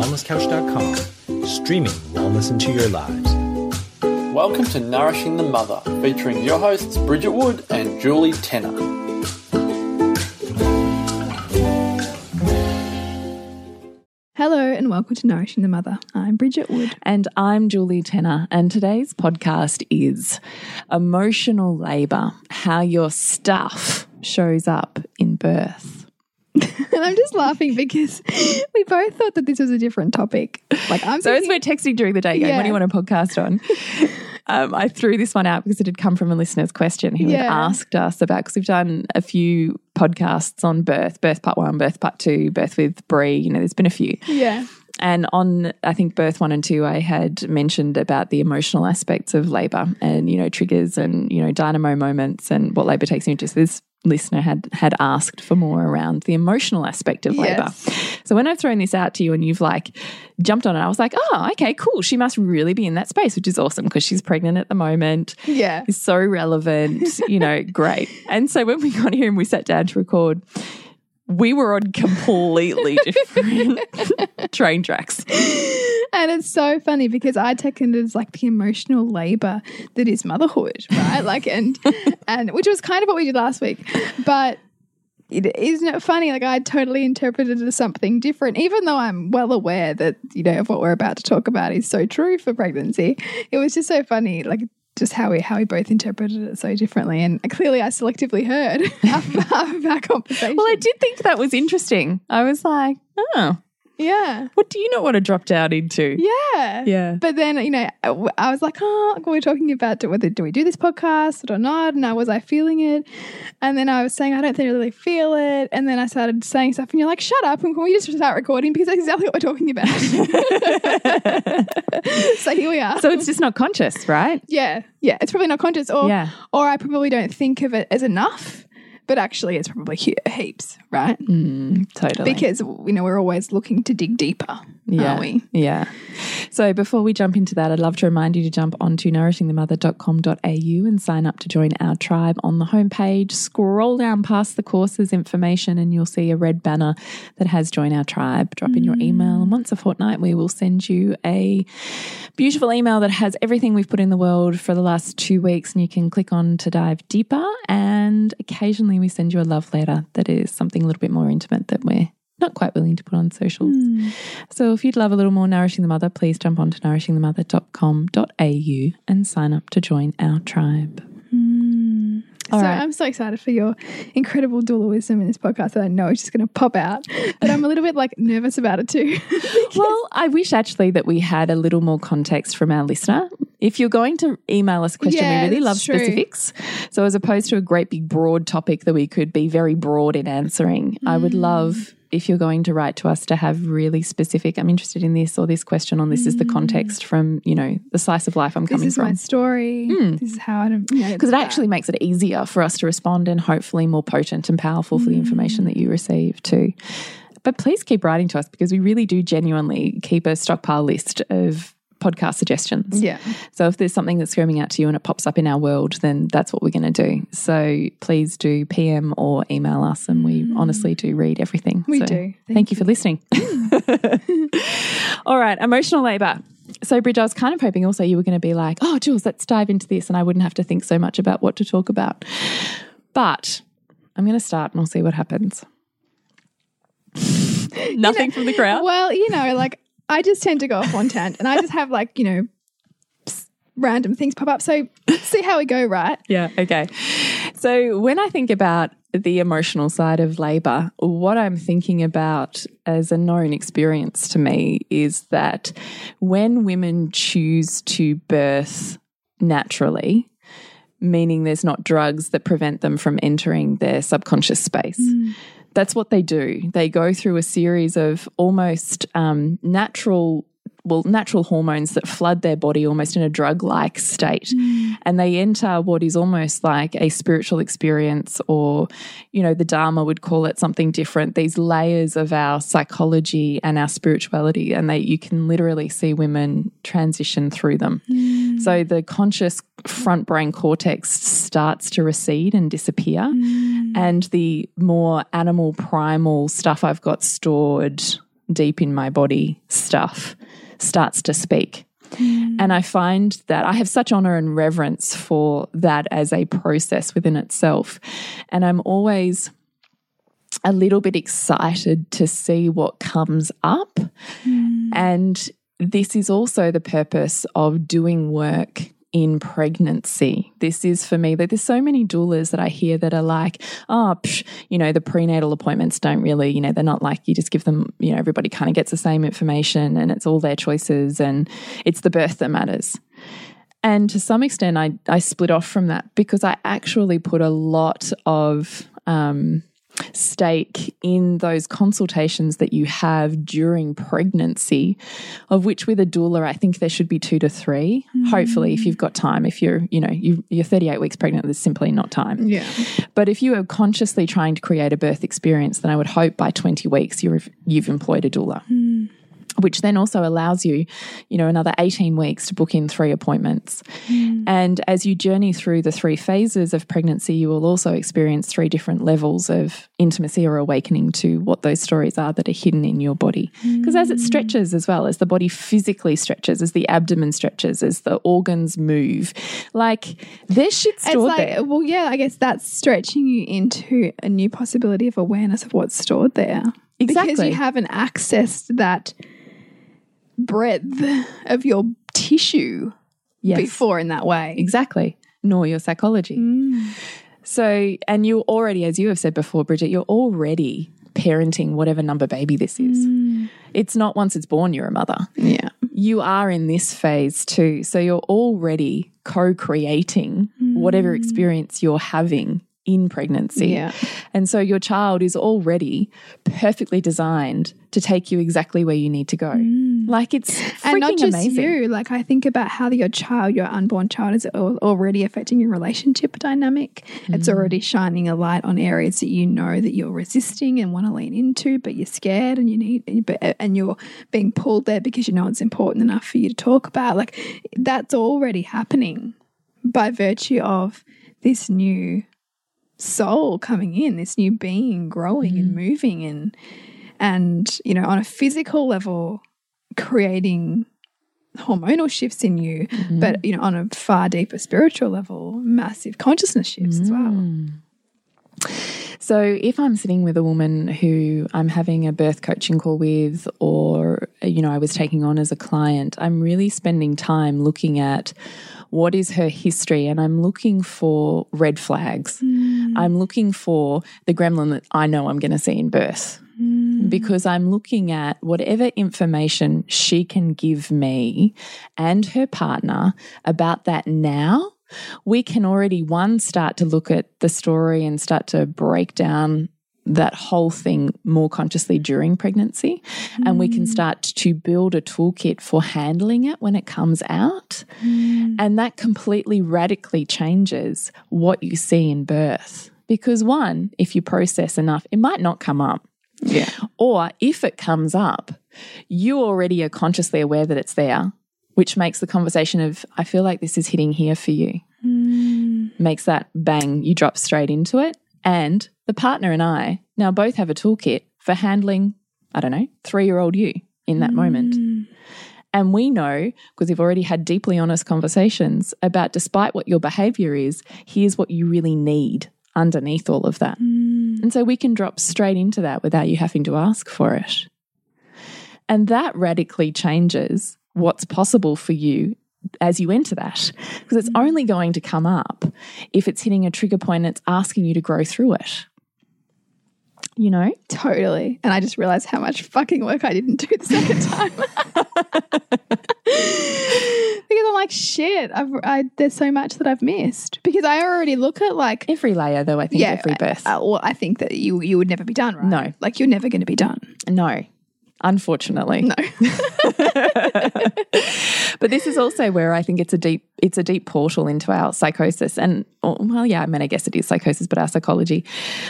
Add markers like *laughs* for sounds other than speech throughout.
wellnesscouch.com, streaming wellness into your lives. Welcome to Nourishing the Mother, featuring your hosts Bridget Wood and Julie Tenner. Hello and welcome to Nourishing the Mother. I'm Bridget Wood. And I'm Julie Tenner. And today's podcast is Emotional Labour How Your Stuff Shows Up in Birth. *laughs* and I'm just laughing because we both thought that this was a different topic. Like I'm So as we're texting during the day, going, Yeah. What do you want a podcast on? *laughs* Um, I threw this one out because it had come from a listener's question who had asked us about because we've done a few podcasts on birth, birth part one, birth part two, birth with Brie. You know, there's been a few. yeah, And on, I think, birth one and two, I had mentioned about the emotional aspects of labor and, you know, triggers and, you know, dynamo moments and what labor takes you into. So this listener had had asked for more around the emotional aspect of labor. Yes. So when I've thrown this out to you and you've like jumped on it, I was like, oh, okay, cool. She must really be in that space, which is awesome because she's pregnant at the moment yeah. is so relevant, you know, *laughs* great. And so when we got here and we sat down to record, we were on completely different *laughs* train tracks. And it's so funny because I taken it as like the emotional labor that is motherhood, right? Like, and *laughs* and which was kind of what we did last week, but. It, isn't it funny? Like I totally interpreted it as something different, even though I'm well aware that you know of what we're about to talk about is so true for pregnancy. It was just so funny, like just how we how we both interpreted it so differently, and clearly I selectively heard half, half of our *laughs* conversation. Well, I did think that was interesting. I was like, oh, yeah, what do you not want to drop down into? yeah, Yeah. But then, you know, I I was like, oh, we we're talking about whether do we do this podcast or not, and I was I feeling it, and then I was saying I don't think I really feel it, and then I started saying stuff, and you're like, shut up, and can we just start recording because that's exactly what we're talking about. *laughs* so here we are. So it's just not conscious, right? yeah, yeah, it's probably not conscious, or Yeah. or I probably don't think of it as enough, but actually it's probably he- heaps, right? Mm, totally. Because you know we're always looking to dig deeper, yeah. aren't we? Yeah. So before we jump into that, I'd love to remind you to jump onto nourishingthemother.com.au and sign up to join our tribe on the homepage. Scroll down past the courses information and you'll see a red banner that has join our tribe. Drop in your email and once a fortnight we will send you a beautiful email that has everything we've put in the world for the last two weeks and you can click on to dive deeper and occasionally we send you a love letter that is something a little bit more intimate that we're not quite willing to put on socials. Hmm. So if you'd love a little more Nourishing the Mother, please jump on to nourishingthemother.com.au and sign up to join our tribe. Hmm. All so right. I'm so excited for your incredible doula wisdom in this podcast that I know is just going to pop out, but I'm a little bit like nervous about it too. *laughs* Well, I wish actually that we had a little more context from our listener. If you're going to email us a question, Yeah, we really love true. specifics. So as opposed to a great big broad topic that we could be very broad in answering, I would Mm. love if you're going to write to us to have really specific I'm interested in this or this question on this is the context from, you know, the slice of life I'm Mm. this coming is from. my story. This is how I don't. You know, because it actually makes it easier for us to respond and hopefully more potent and powerful for the information that you receive too. But please keep writing to us because we really do genuinely keep a stockpile list of podcast suggestions. Yeah. So if there's something that's screaming out to you and it pops up in our world, then that's what we're going to do. So please do PM or email us, and we mm. honestly do read everything. We So do. Thank, you for listening. *laughs* All right, emotional labor. So, Bridge, I was kind of hoping also you were going to be like, oh, Jules, let's dive into this, and I wouldn't have to think so much about what to talk about. But I'm going to start and we'll see what happens. *laughs* Nothing from the crowd. Well, you know, like I just tend to go off on tangent, and I just have like you know random things pop up. So see how we go, right? Yeah, okay. So when I think about the emotional side of labor, what I'm thinking about as a known experience to me is that when women choose to birth naturally, meaning there's not drugs that prevent them from entering their subconscious space. Mm. That's what they do. They go through a series of almost um, natural well, natural hormones that flood their body almost in a drug like state. Mm. And they enter what is almost like a spiritual experience, or, you know, the Dharma would call it something different. These layers of our psychology and our spirituality, and they, you can literally see women transition through them. Mm. So the conscious front brain cortex starts to recede and disappear. Mm. And the more animal primal stuff I've got stored deep in my body stuff starts to speak. Hmm. And I find that I have such honor and reverence for that as a process within itself. And I'm always a little bit excited to see what comes up. Hmm. And this is also the purpose of doing work in pregnancy. This is for me that there's so many doulas that I hear that are like, oh, psh, you know, the prenatal appointments don't really, you know, they're not like you just give them, you know, everybody kind of gets the same information and it's all their choices and it's the birth that matters. And to some extent, I, I split off from that because I actually put a lot of um, stake in those consultations that you have during pregnancy, of which with a doula, I think there should be two to three. Hopefully, if you've got time, if you're, you know, you, you're 38 weeks pregnant, there's simply not time. Yeah. But if you are consciously trying to create a birth experience, then I would hope by 20 weeks you've, you've employed a doula. Hmm. Which then also allows you, you know, another 18 weeks to book in three appointments. Mm. And as you journey through the three phases of pregnancy, you will also experience three different levels of intimacy or awakening to what those stories are that are hidden in your body. Mm. Because as it stretches as well, as the body physically stretches, as the abdomen stretches, as the organs move, like there's shit It's stored like, there. well, yeah, I guess that's stretching you into a new possibility of awareness of what's stored there. Exactly. Because you haven't accessed that breadth of your tissue Yes. before in that way. Exactly. Nor your psychology. Mm. So, and you already, as you have said before, Bridget, you're already parenting whatever number baby this is. Mm. It's not once it's born, you're a mother. Yeah. You are in this phase too. So you're already co creating mm. whatever experience you're having in pregnancy. Yeah. And so your child is already perfectly designed to take you exactly where you need to go. Like it's freaking and not just amazing. you. Like I think about how your child, your unborn child, is already affecting your relationship dynamic. It's Mm. already shining a light on areas that you know that you're resisting and want to lean into, but you're scared and you need, and you're being pulled there because you know it's important enough for you to talk about. Like that's already happening by virtue of this new soul coming in, this new being growing and mm. moving and and you know on a physical level creating hormonal shifts in you mm-hmm. but you know on a far deeper spiritual level massive consciousness shifts as well. Mm. So if I'm sitting with a woman who I'm having a birth coaching call with, or, you know, I was taking on as a client, I'm really spending time looking at what is her history and I'm looking for red flags. Mm. Mm. I'm looking for the gremlin that I know I'm going to see in birth. Mm. Because I'm looking at whatever information she can give me and her partner about that now we can already one start to look at the story and start to break down that whole thing more consciously during pregnancy. And we can mm. start to build a toolkit for handling it when it comes out. Mm. And that completely radically changes what you see in birth. Because one if you process enough it might not come up. Yeah. Or if it comes up, you already are consciously aware that it's there, which makes the conversation of, I feel like this is hitting here for you, mm. makes that bang, you drop straight into it. And the partner and I now both have a toolkit for handling, I don't know, three year old you in that moment. Mm. And we know, because we've already had deeply honest conversations about despite what your behavior is, here's what you really need underneath all of that. Mm. And so we can drop straight into that without you having to ask for it. And that radically changes what's possible for you as you enter that. Because it's mm. only going to come up if it's hitting a trigger point and it's asking you to grow through it. You know? totally and i just realized how much fucking work i didn't do the second *laughs* time because i'm like shit I've, I, there's so much that i've missed because i already look at like Every layer, though, I think, every birth. Uh, well, I think that you you would never be done, right? No. like you're never going to be done. no, unfortunately. No, *laughs* but this is also where I think it's a deep it's a deep portal into our psychosis and well yeah I mean I guess it is psychosis but our psychology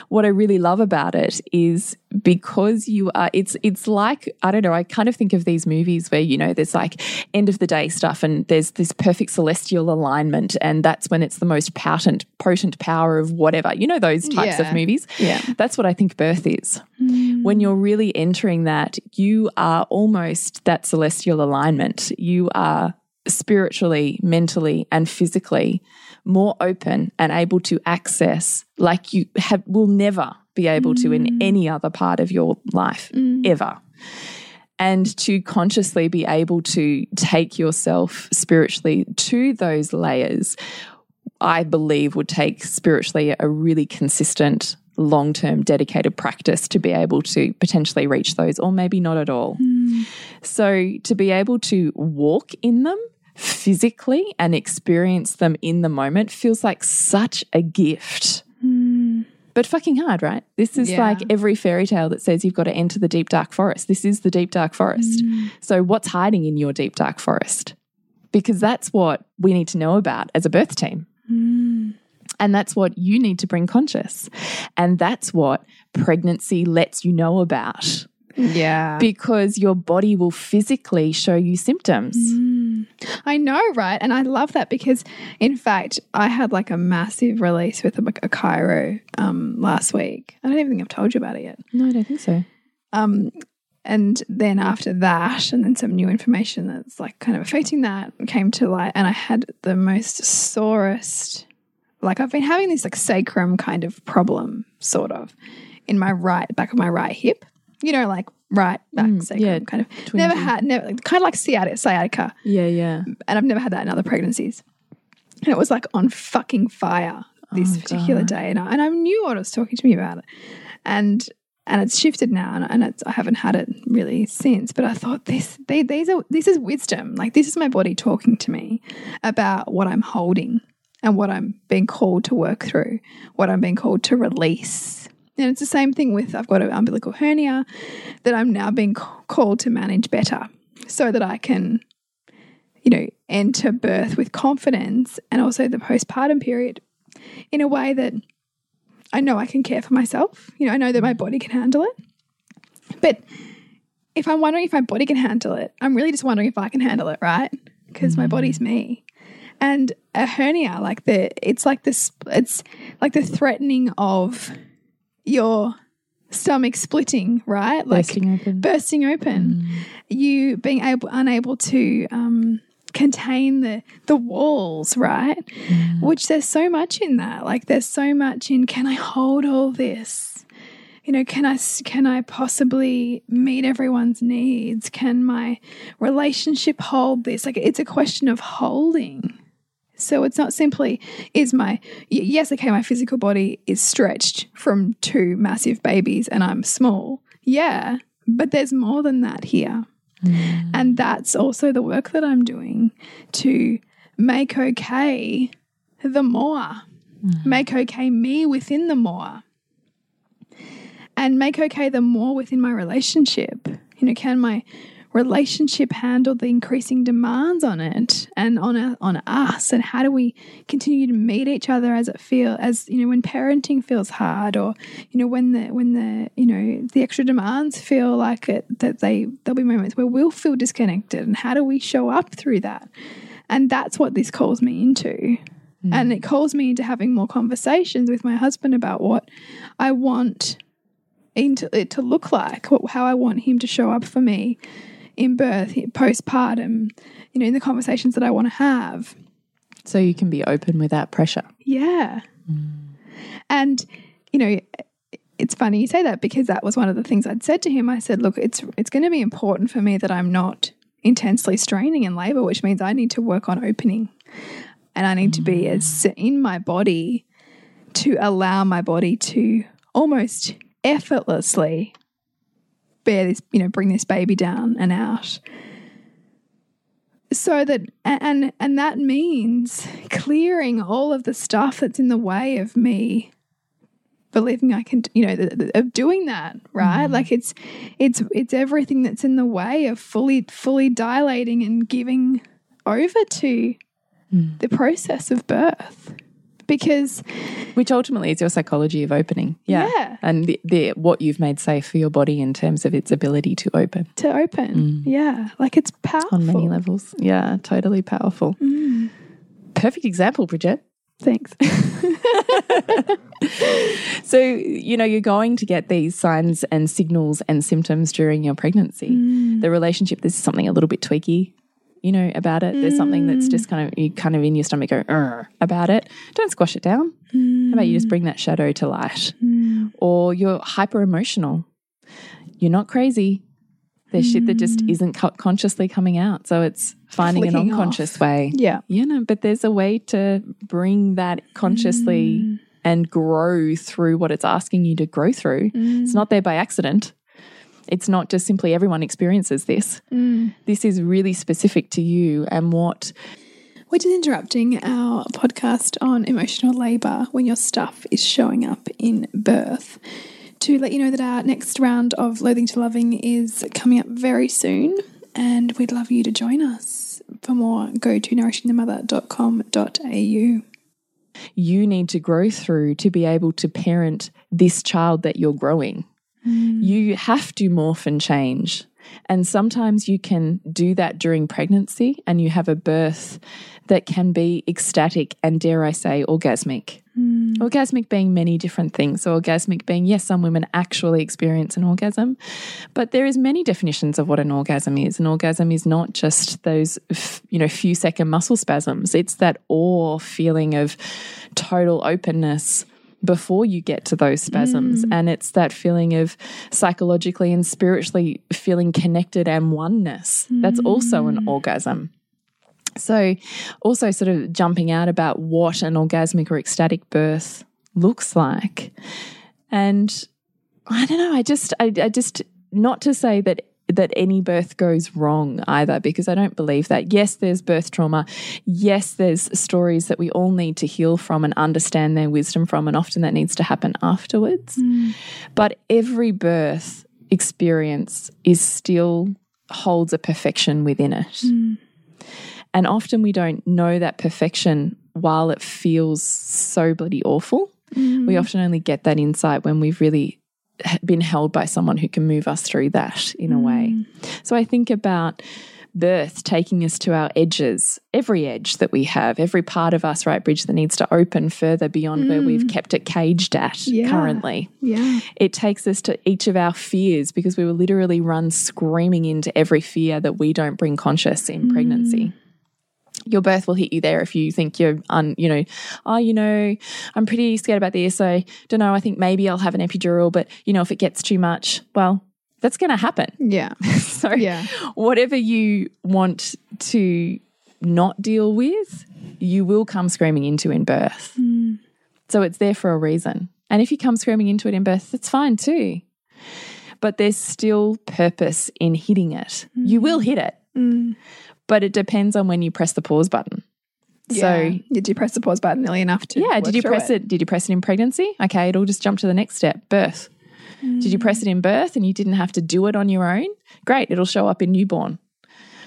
what I really love about it is because you are it's it's like I don't know I kind of think of these movies where you know there's like end of the day stuff and there's this perfect celestial alignment and that's when it's the most potent potent power of whatever you know those types Yeah. of movies Yeah. that's what I think birth is When mm. you're really entering that, you are almost that celestial alignment. You are spiritually, mentally, and physically more open and able to access like you have will never be able to in mm. any other part of your life mm. ever. And to consciously be able to take yourself spiritually to those layers, I believe would take spiritually a really consistent, long term, dedicated practice to be able to potentially reach those, or maybe not at all. So to be able to walk in them physically and experience them in the moment feels like such a gift. But fucking hard, right? This is Yeah. like every fairy tale that says you've got to enter the deep dark forest. This is the deep dark forest. So, what's hiding in your deep dark forest? Because that's what we need to know about as a birth team. And that's what you need to bring conscious. And that's what pregnancy lets you know about Yeah. because your body will physically show you symptoms. I know, right? And I love that because, in fact, I had like a massive release with a, a chiro um, last week. I don't even think I've told you about it yet. No, I don't think so. Um, and then after that, and then some new information that's like kind of affecting that came to light, and I had the most sorest. Like I've been having this like sacrum kind of problem, sort of, in my right back of my right hip. You know, like right back Mm, sacrum, yeah, kind of. twingy. Never had, never kind of like sciatica, sciatica Yeah, yeah. and I've never had that in other pregnancies. And it was like on fucking fire this Oh, particular God. day, and I, and I knew what was talking to me about it, and and it's shifted now, and, I haven't had it really since. But I thought this they, these are this is wisdom, like this is my body talking to me about what I'm holding and what I'm being called to work through, what I'm being called to release. And it's the same thing with I've got an umbilical hernia that I'm now being called to manage better so that I can you know, enter birth with confidence and also the postpartum period in a way that I know I can care for myself. You know, I know that my body can handle it. But if I'm wondering if my body can handle it, I'm really just wondering if I can handle it, right? Because my mm. body's me. And a hernia, like the, it's like this, it's like the threatening of your stomach splitting, right? Like Bursting open. bursting open, you being able unable to um, contain the the walls, right? Which there's so much in that. Like there's so much in can I hold all this? You know, can i can I possibly meet everyone's needs? Can my relationship hold this? Like it's a question of holding. So it's not simply is my yes, okay, my physical body is stretched from two massive babies and I'm small. Yeah, but there's more than that here. Mm. And that's also the work that I'm doing to make okay the more, mm. make okay me within the more, and make okay the more within my relationship. You know, can my relationship handle the increasing demands on it and on a, on us. And how do we continue to meet each other as it feel as you know when parenting feels hard or you know when the when the you know the extra demands feel like it that they there'll be moments where we'll feel disconnected. And how do we show up through that? And that's what this calls me into. Mm. And it calls me into having more conversations with my husband about what I want into it to look like, what, how I want him to show up for me in birth, postpartum, you know, in the conversations that I want to have. So you can be open without pressure. Yeah. Mm. And, you know, it's funny you say that because that was one of the things I'd said to him. I said, look, it's it's going to be important for me that I'm not intensely straining in labor, which means I need to work on opening. And I need to be as mm. in my body to allow my body to almost effortlessly bear this, you know, bring this baby down and out. So that and and that means clearing all of the stuff that's in the way of me believing I can, you know, th- th- of doing that, right? Mm-hmm. Like it's it's it's everything that's in the way of fully fully dilating and giving over to mm. the process of birth. Because Which ultimately is your psychology of opening. Yeah. Yeah. And the, the, what you've made safe for your body in terms of its ability to open to open, mm. yeah, like it's powerful on many levels. Yeah, totally powerful. Mm. Perfect example, Bridget. Thanks. *laughs* So, you know, you're going to get these signs and signals and symptoms during your pregnancy. Mm. The relationship, this is something a little bit tweaky, you know, about it. There's something that's just kind of, you kind of in your stomach go, about it. Don't squash it down. How about you just bring that shadow to light? Or you're hyper emotional. You're not crazy. There's shit that just isn't co- consciously coming out. So it's finding an Flicking off. unconscious way. yeah. You know, but there's a way to bring that consciously and grow through what it's asking you to grow through. It's not there by accident. It's not just simply everyone experiences this. Mm. This is really specific to you and what We're just interrupting our podcast on emotional labour when your stuff is showing up in birth to let you know that our next round of Loathing to Loving is coming up very soon and we'd love you to join us. For more, go to nourishingthemother.com.au. you need to grow through to be able to parent this child that you're growing. Mm. You have to morph and change. And sometimes you can do that during pregnancy and you have a birth that can be ecstatic and, dare I say, orgasmic. Mm. Orgasmic being many different things. So, orgasmic being, yes, some women actually experience an orgasm, but there is many definitions of what an orgasm is. An orgasm is not just those, f- you know, few second muscle spasms. It's that awe feeling of total openness before you get to those spasms. Mm. And it's that feeling of psychologically and spiritually feeling connected and oneness. That's also an mm. orgasm. So, also sort of jumping out about what an orgasmic or ecstatic birth looks like. And I don't know, I just, I, I just, not to say that that any birth goes wrong either because I don't believe that. Yes, there's birth trauma. Yes, there's stories that we all need to heal from and understand their wisdom from and often that needs to happen afterwards. Hmm. But every birth experience is still holds a perfection within it. Hmm. And often we don't know that perfection while it feels so bloody awful. Hmm. We often only get that insight when we've really been held by someone who can move us through that in a mm. way. So I think about birth taking us to our edges, every edge that we have, every part of us, right, Bridge, that needs to open further beyond where we've mm. kept it caged at Yeah. currently. Yeah. It takes us to each of our fears because we will literally run screaming into every fear that we don't bring conscious in pregnancy. Mm. Your birth will hit you there if you think you're un, you know, oh, you know, I'm pretty scared about this. I don't know. I think maybe I'll have an epidural, but you know, if it gets too much, well, that's going to happen. *laughs* Yeah. So, Yeah. whatever you want to not deal with, you will come screaming into in birth. Mm. So, it's there for a reason. And if you come screaming into it in birth, that's fine too. But there's still purpose in hitting it. You mm. will hit it, mm. But it depends on when you press the pause button. So, So, did you press the pause button early enough to? yeah, did you press it? Did you press it in pregnancy? Okay, it'll just jump to the next step birth. Did you press it in birth and you didn't have to do it on your own? Great, it'll show up in newborn.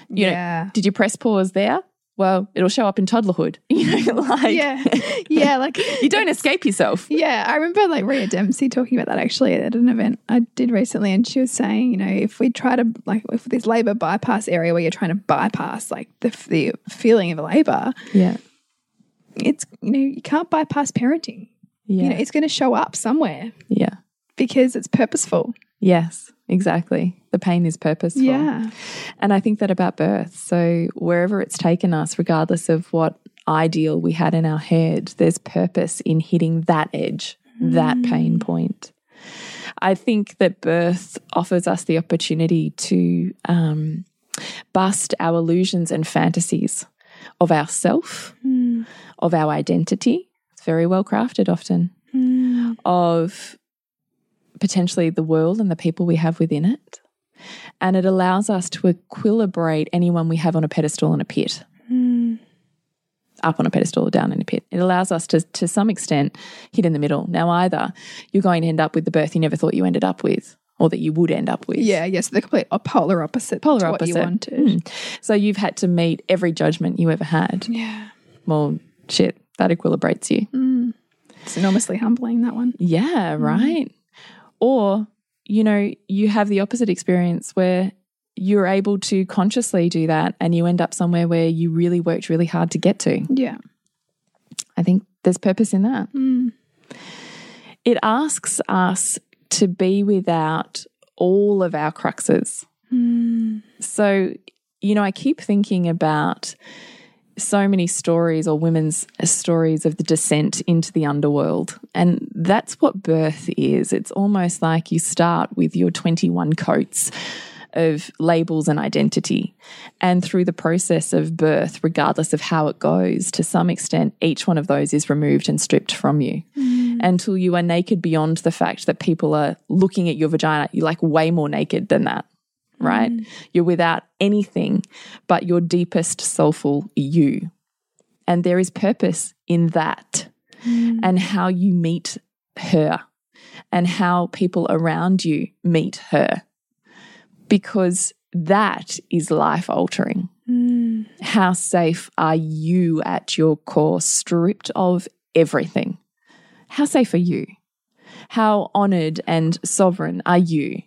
You know, Yeah. did you press pause there? Well, it'll show up in toddlerhood. *laughs* You know, like Yeah. Yeah. Like, *laughs* you don't escape yourself. Yeah, I remember like Rhea Dempsey talking about that actually at an event I did recently, and she was saying, you know, if we try to like if this labor bypass area where you're trying to bypass like the the feeling of labor, Yeah. it's you know you can't bypass parenting. Yeah. You know, it's going to show up somewhere yeah. because it's purposeful. Yes, exactly. The pain is purposeful. Yeah, And I think that about birth. So wherever it's taken us, regardless of what ideal we had in our head, there's purpose in hitting that edge, that mm. pain point. I think that birth offers us the opportunity to um, bust our illusions and fantasies of ourself, mm. of our identity. It's very well crafted often, mm. of potentially the world and the people we have within it. And it allows us to equilibrate anyone we have on a pedestal in a pit. Hmm. Up on a pedestal or down in a pit. It allows us to, to some extent, hit in the middle. Now, either you're going to end up with the birth you never thought you ended up with, or that you would end up with. yeah, yes, the complete polar opposite. Polar opposite. What you wanted. Mm. So you've had to meet every judgment you ever had. Yeah, Well, shit, that equilibrates you. Hmm. it's enormously humbling that one. Yeah, hmm. right. Or, you know, you have the opposite experience where you're able to consciously do that and you end up somewhere where you really worked really hard to get to. Yeah, I think There's purpose in that. Hmm. It asks us to be without all of our cruxes. Hmm. So, you know, I keep thinking about so many stories or women's stories of the descent into the underworld. And that's what birth is. It's almost like you start with your 21 coats of labels and identity. And through the process of birth, regardless of how it goes, to some extent, each one of those is removed and stripped from you mm. until you are naked beyond the fact that people are looking at your vagina. You're like way more naked than that, right? Mm. You're without anything but your deepest soulful you. And there is purpose in that mm. and how you meet her and how people around you meet her because that is life altering. Mm. How safe are you at your core, stripped of everything? How safe are you? How honored and sovereign are you?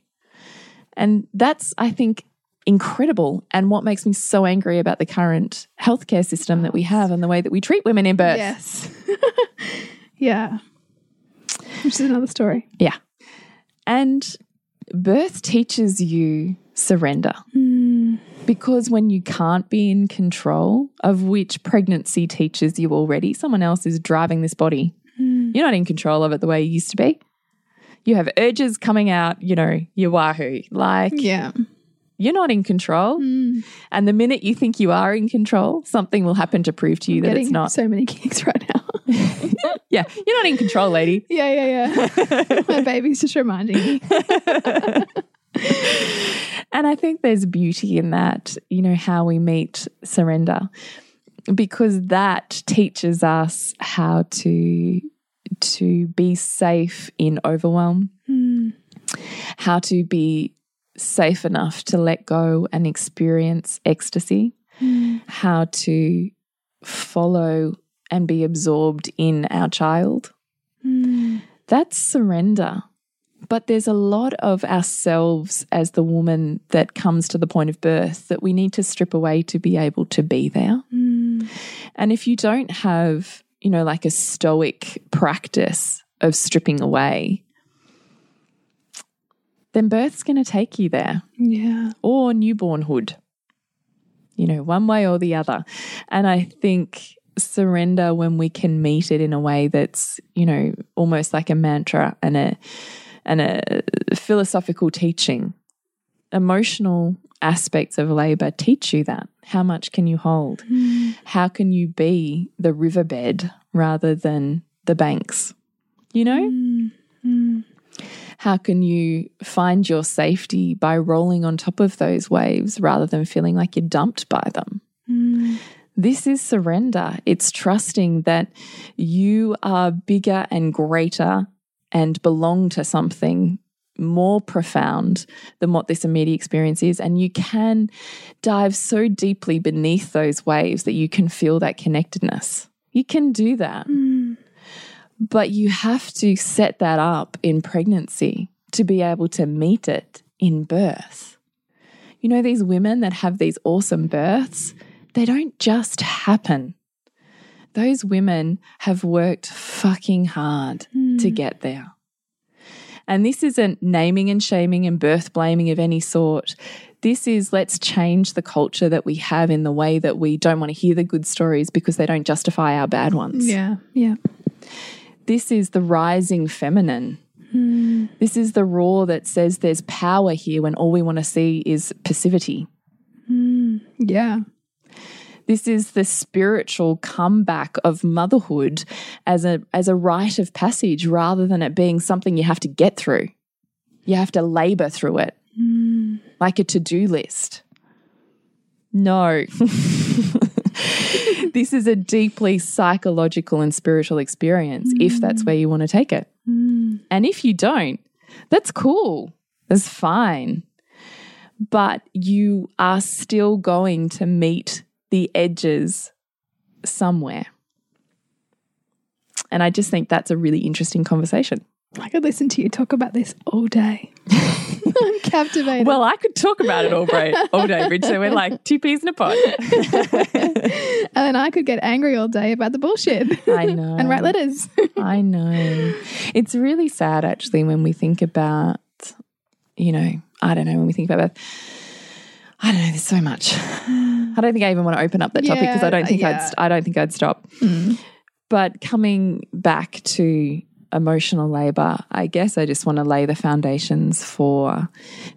And that's, I think, incredible. And what makes me so angry about the current healthcare system that we have and the way that we treat women in birth. Yes. *laughs* yeah. Which is another story. Yeah. And birth teaches you surrender. Hmm. Because when you can't be in control, of which pregnancy teaches you already, someone else is driving this body. Hmm. You're not in control of it the way you used to be. You have urges coming out, you know, you wahoo. Like, Yeah. you're not in control. Hmm. And the minute you think you are in control, something will happen to prove to you that it's not. so many kicks right now. *laughs* Yeah, you're not in control, lady. *laughs* yeah, yeah, yeah. *laughs* My baby's just reminding me. And I think there's beauty in that, you know, how we meet surrender, because that teaches us how to to be safe in overwhelm, hmm. how to be safe enough to let go and experience ecstasy, hmm. how to follow and be absorbed in our child. Hmm. That's surrender. But there's a lot of ourselves as the woman that comes to the point of birth that we need to strip away to be able to be there. And if you don't have, you know, like a stoic practice of stripping away, then birth's going to take you there Yeah. or newbornhood, you know, one way or the other. And I think surrender when we can meet it in a way that's, you know, almost like a mantra and a and a philosophical teaching. Emotional aspects of labor teach you that. How much can you hold? Hmm. How can you be the riverbed rather than the banks? You know? Hmm. Hmm. How can you find your safety by rolling on top of those waves rather than feeling like you're dumped by them? This is surrender. It's trusting that you are bigger and greater and belong to something more profound than what this immediate experience is. And you can dive so deeply beneath those waves that you can feel that connectedness. You can do that. Hmm. But you have to set that up in pregnancy to be able to meet it in birth. You know, these women that have these awesome births, they don't just happen. Those women have worked fucking hard to hmm. get there. And this isn't naming and shaming and birth blaming of any sort. This is let's change the culture that we have in the way that we don't want to hear the good stories because they don't justify our bad ones. Yeah. Yeah. This is the rising feminine. Hmm. This is the roar that says there's power here when all we want to see is passivity. Hmm. Yeah. This is the spiritual comeback of motherhood as a as a rite of passage rather than it being something you have to get through. You have to labor through it. Hmm. Like a to-do list. No. *laughs* this is a deeply psychological and spiritual experience if that's hmm. where you want to take it. Hmm. And if you don't, that's cool. That's fine. But you are still going to meet the edges somewhere. And I just think that's a really interesting conversation. I could listen to you talk about this all day. *laughs* I'm captivated. Well, I could talk about it all day, all day, Bridge. So we're like two peas in a pod. *laughs* and then I could get angry all day about the bullshit. I know. *laughs* and write letters. I know. It's really sad, actually, when we think about, you know, I don't know, when we think about that. I don't know. There's so much. I don't think I even want to open up that topic because I don't think Yeah, I'd. I don't think I'd stop. Mm. But coming back to emotional labor, I guess I just want to lay the foundations for.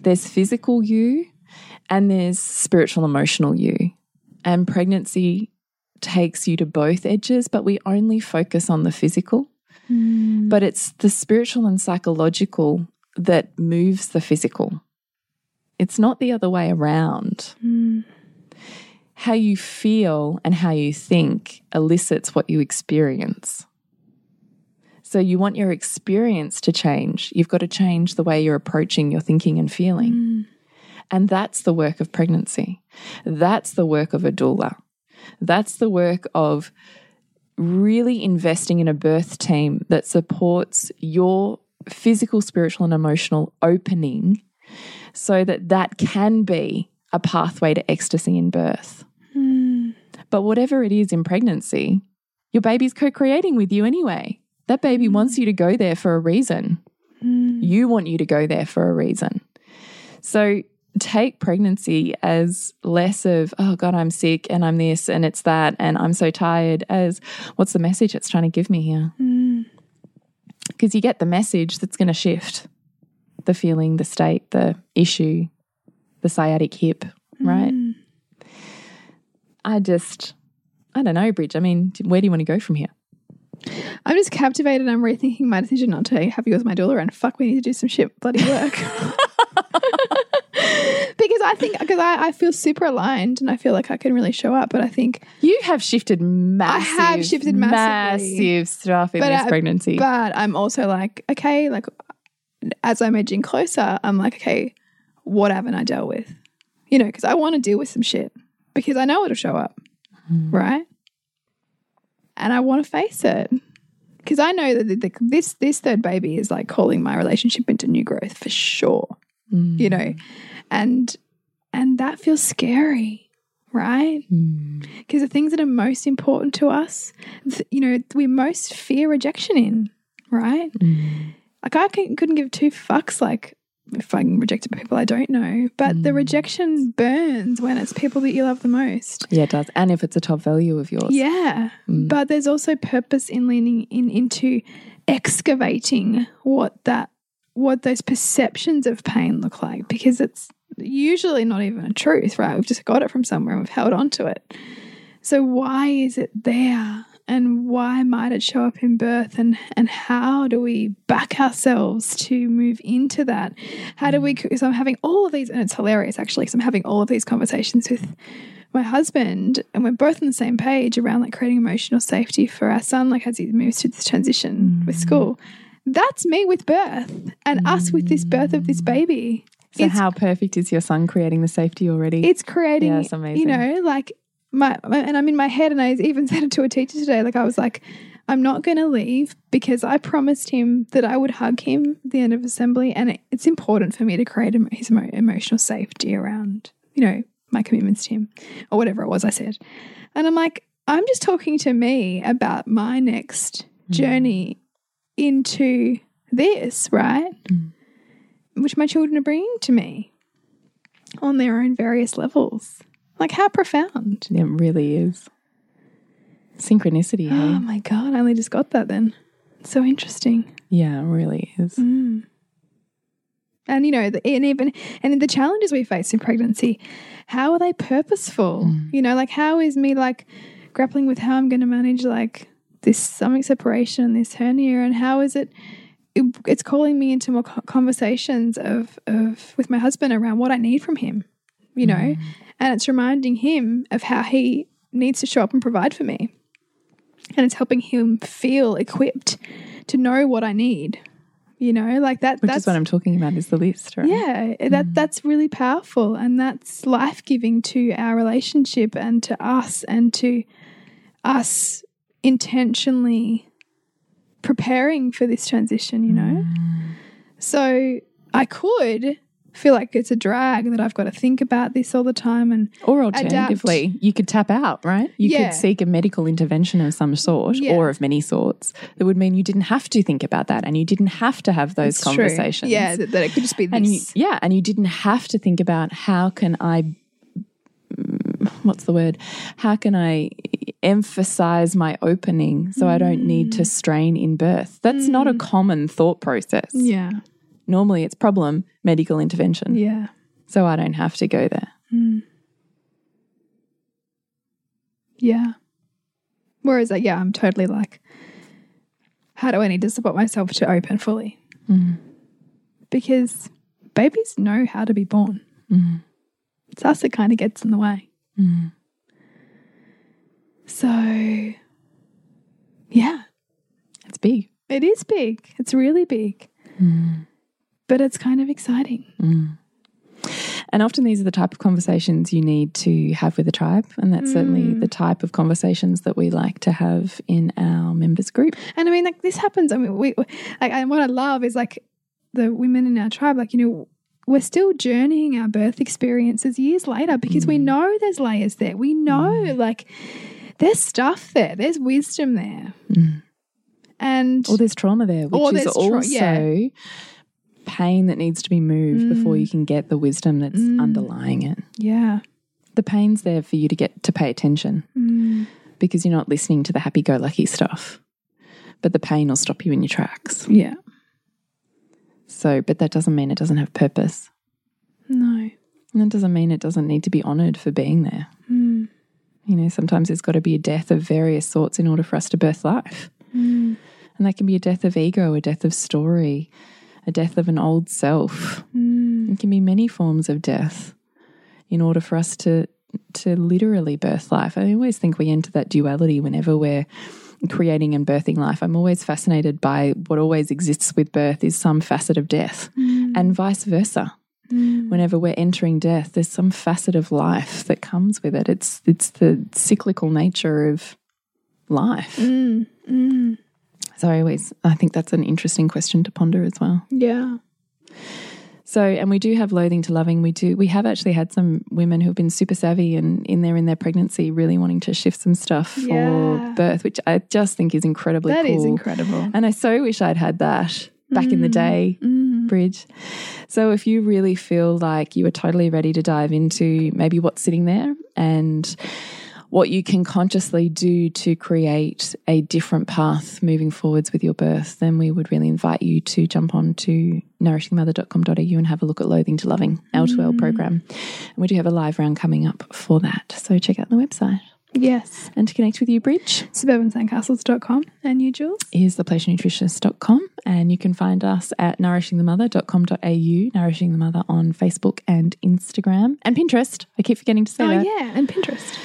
There's physical you, and there's spiritual emotional you, and pregnancy takes you to both edges, but we only focus on the physical. Mm. But it's the spiritual and psychological that moves the physical. It's not the other way around. Mm. How you feel and how you think elicits what you experience. So, you want your experience to change. You've got to change the way you're approaching your thinking and feeling. Mm. And that's the work of pregnancy. That's the work of a doula. That's the work of really investing in a birth team that supports your physical, spiritual, and emotional opening so that that can be a pathway to ecstasy in birth. But whatever it is in pregnancy, your baby's co creating with you anyway. That baby mm. wants you to go there for a reason. Mm. You want you to go there for a reason. So take pregnancy as less of, oh God, I'm sick and I'm this and it's that and I'm so tired, as what's the message it's trying to give me here? Mm. Because you get the message that's going to shift the feeling, the state, the issue, the sciatic hip, right? I just, I don't know, Bridge. I mean, where do you want to go from here? I'm just captivated. I'm rethinking my decision not to have you as my doula. And fuck, we need to do some shit bloody work. *laughs* because I think because I, I feel super aligned and I feel like I can really show up. But I think You have shifted massive, I have shifted massively. massive stuff in But this I- pregnancy. But I'm also like, okay, like as I'm edging closer, I'm like, okay, what haven't I dealt with? You know, because I want to deal with some shit because I know it'll show up, mm-hmm. right? And I want to face it because I know that the, the, this this third baby is like calling my relationship into new growth for sure. You mm. know, and and that feels scary, right? Mm. Because the things that are most important to us, th- you know, we most fear rejection in, right? Mm. Like I couldn't give two fucks like if I'm rejected by people I don't know, but the mm. rejection burns when it's people that you love the most. yeah, it does. And if it's a top value of yours. Yeah, mm. but there's also purpose in leaning in into excavating what that what those perceptions of pain look like because it's usually not even a truth, right? We've just got it from somewhere and we've held on to it. So why is it there? And why might it show up in birth? And and how do we back ourselves to move into that? How do we? Mm. Because I'm having all of these, and it's hilarious actually. Because I'm having all of these conversations with my husband, and we're both on the same page around like creating emotional safety for our son, like as he moves through this transition with mm. school. That's me with birth, and us with this birth of this baby. So It's how perfect is your son creating the safety already? it's creating Yeah, it's amazing. you know like my, my and i'm in my head and i even *laughs* said it to a teacher today like i was like i'm not going to leave because i promised him that i would hug him at the end of assembly and it, it's important for me to create his emo- emotional safety around you know my commitments to him or whatever it was i said. And i'm like i'm just talking to me about my next mm. journey into this right? Mm. Which my children are bringing to me on their own various levels. Like, how profound. it really is. Synchronicity, Oh hey? my God, I only just got that then. So interesting. Yeah, it really is. Mm. And, you know, the, and even, and the challenges we face in pregnancy, how are they purposeful? You know, like, how is me like grappling with how I'm going to manage like this stomach separation and this hernia, and how is it? it it's calling me into more conversations of of with my husband around what I need from him, you know, mm. and it's reminding him of how he needs to show up and provide for me, and it's helping him feel equipped to know what I need, you know, like that. Which that's is what I'm talking about is the list, right? yeah, that mm. that's really powerful and that's life-giving to our relationship and to us and to us intentionally preparing for this transition, you know? Mm. So I could feel like it's a drag that I've got to think about this all the time and Or Adapt. alternatively, you could tap out, right? You Yeah. could seek a medical intervention of some sort Yeah. or of many sorts that would mean you didn't have to think about that and you didn't have to have those It's true. conversations. Yeah, that, that it could just be And you, yeah, and you didn't have to think about how can I mm, what's the word? How can I emphasize my opening so I don't need to strain in birth? That's not a common thought process. yeah. Normally it's problem, medical intervention. Yeah. So I don't have to go there. Hmm. Yeah. Whereas, like, yeah, I'm totally like, how do I need to support myself to open fully? Mm-hmm. Because babies know how to be born. Mm-hmm. It's us that kind of gets in the way. Mm-hmm. So, yeah, It's big. it is big. It's really big. But it's kind of exciting. Mm. And often these are the type of conversations you need to have with a tribe. And that's certainly mm. the type of conversations that we like to have in our members group. And I mean, like this happens. I mean, we like, and what I love is like the women in our tribe. Like you know, we're still journeying our birth experiences years later because we mm. know there's layers there. We know like there's stuff there. There's wisdom there, and Or there's trauma there, which is also yeah. Pain that needs to be moved before you mm. can get the wisdom that's mm. underlying it. yeah, The pain's there for you to get to pay attention mm. because you're not listening to the happy go lucky stuff. But the pain will stop you in your tracks. yeah, So, but that doesn't mean it doesn't have purpose. no, And that doesn't mean it doesn't need to be honored for being there. You know, sometimes there's got to be a death of various sorts in order for us to birth life. And that can be a death of ego, a death of story, a death of an old self. Hmm. It can be many forms of death in order for us to to literally birth life. I always think we enter that duality whenever we're creating and birthing life. I'm always fascinated by what always exists with birth is some facet of death hmm. and vice versa. Hmm. Whenever we're entering death, there's some facet of life that comes with it. It's it's the cyclical nature of life. So I always I think that's an interesting question to ponder as well. yeah, So, and we do have loathing to loving. We do. We have actually had some women who've been super savvy and in there in their pregnancy, really wanting to shift some stuff for Yeah. birth, which I just think is incredibly that is cool. incredible. And I so wish I'd had that back in the mm. day, mm. Bridge. So if you really feel like you are totally ready to dive into maybe what's sitting there and what you can consciously do to create a different path moving forwards with your birth, then we would really invite you to jump on to nourishingmother.com.au and have a look at Loathing to Loving, L2L mm. program. And we do have a live round coming up for that. So check out the website. Yes, And to connect with you, Bridge, suburbansandcastles.com and you, Jules. is thepleasurenutritionist.com and you can find us at nourishingthemother.com.au, Nourishing the Mother on Facebook and Instagram and Pinterest. I keep forgetting to say Oh that. yeah, and Pinterest.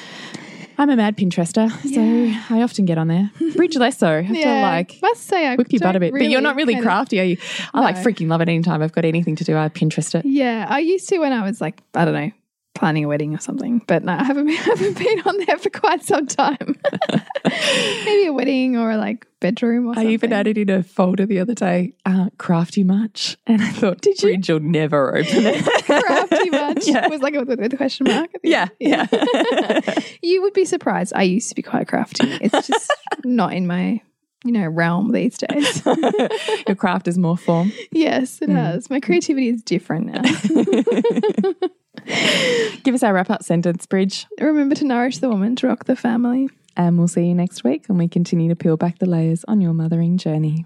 I'm a mad Pinterester, so I often get on there. Bridge less so. I have to like must say I whip your butt a bit. but you're not really crafty, are you? I like freaking love it anytime I've got anything to do. I Pinterest it. Yeah, I used to when I was like, I don't know, planning a wedding or something. But no, I haven't been, *laughs* haven't been on there for quite some time. *laughs* Maybe a wedding or like bedroom or I something. even added in a folder the other day, uh, crafty much. And I thought, Did you? Bridge will never open it. *laughs* crafty much. Yeah. Was like a, with a question mark. the yeah, yeah. You would be surprised. I used to be quite crafty. It's just not in my, you know, realm these days. *laughs* *laughs* Your craft is more form. yes, it mm. has. My creativity is different now. *laughs* Give us our wrap up sentence, Bridge. Remember to nourish the woman, to rock the family. And we'll see you next week when we continue to peel back the layers on your mothering journey.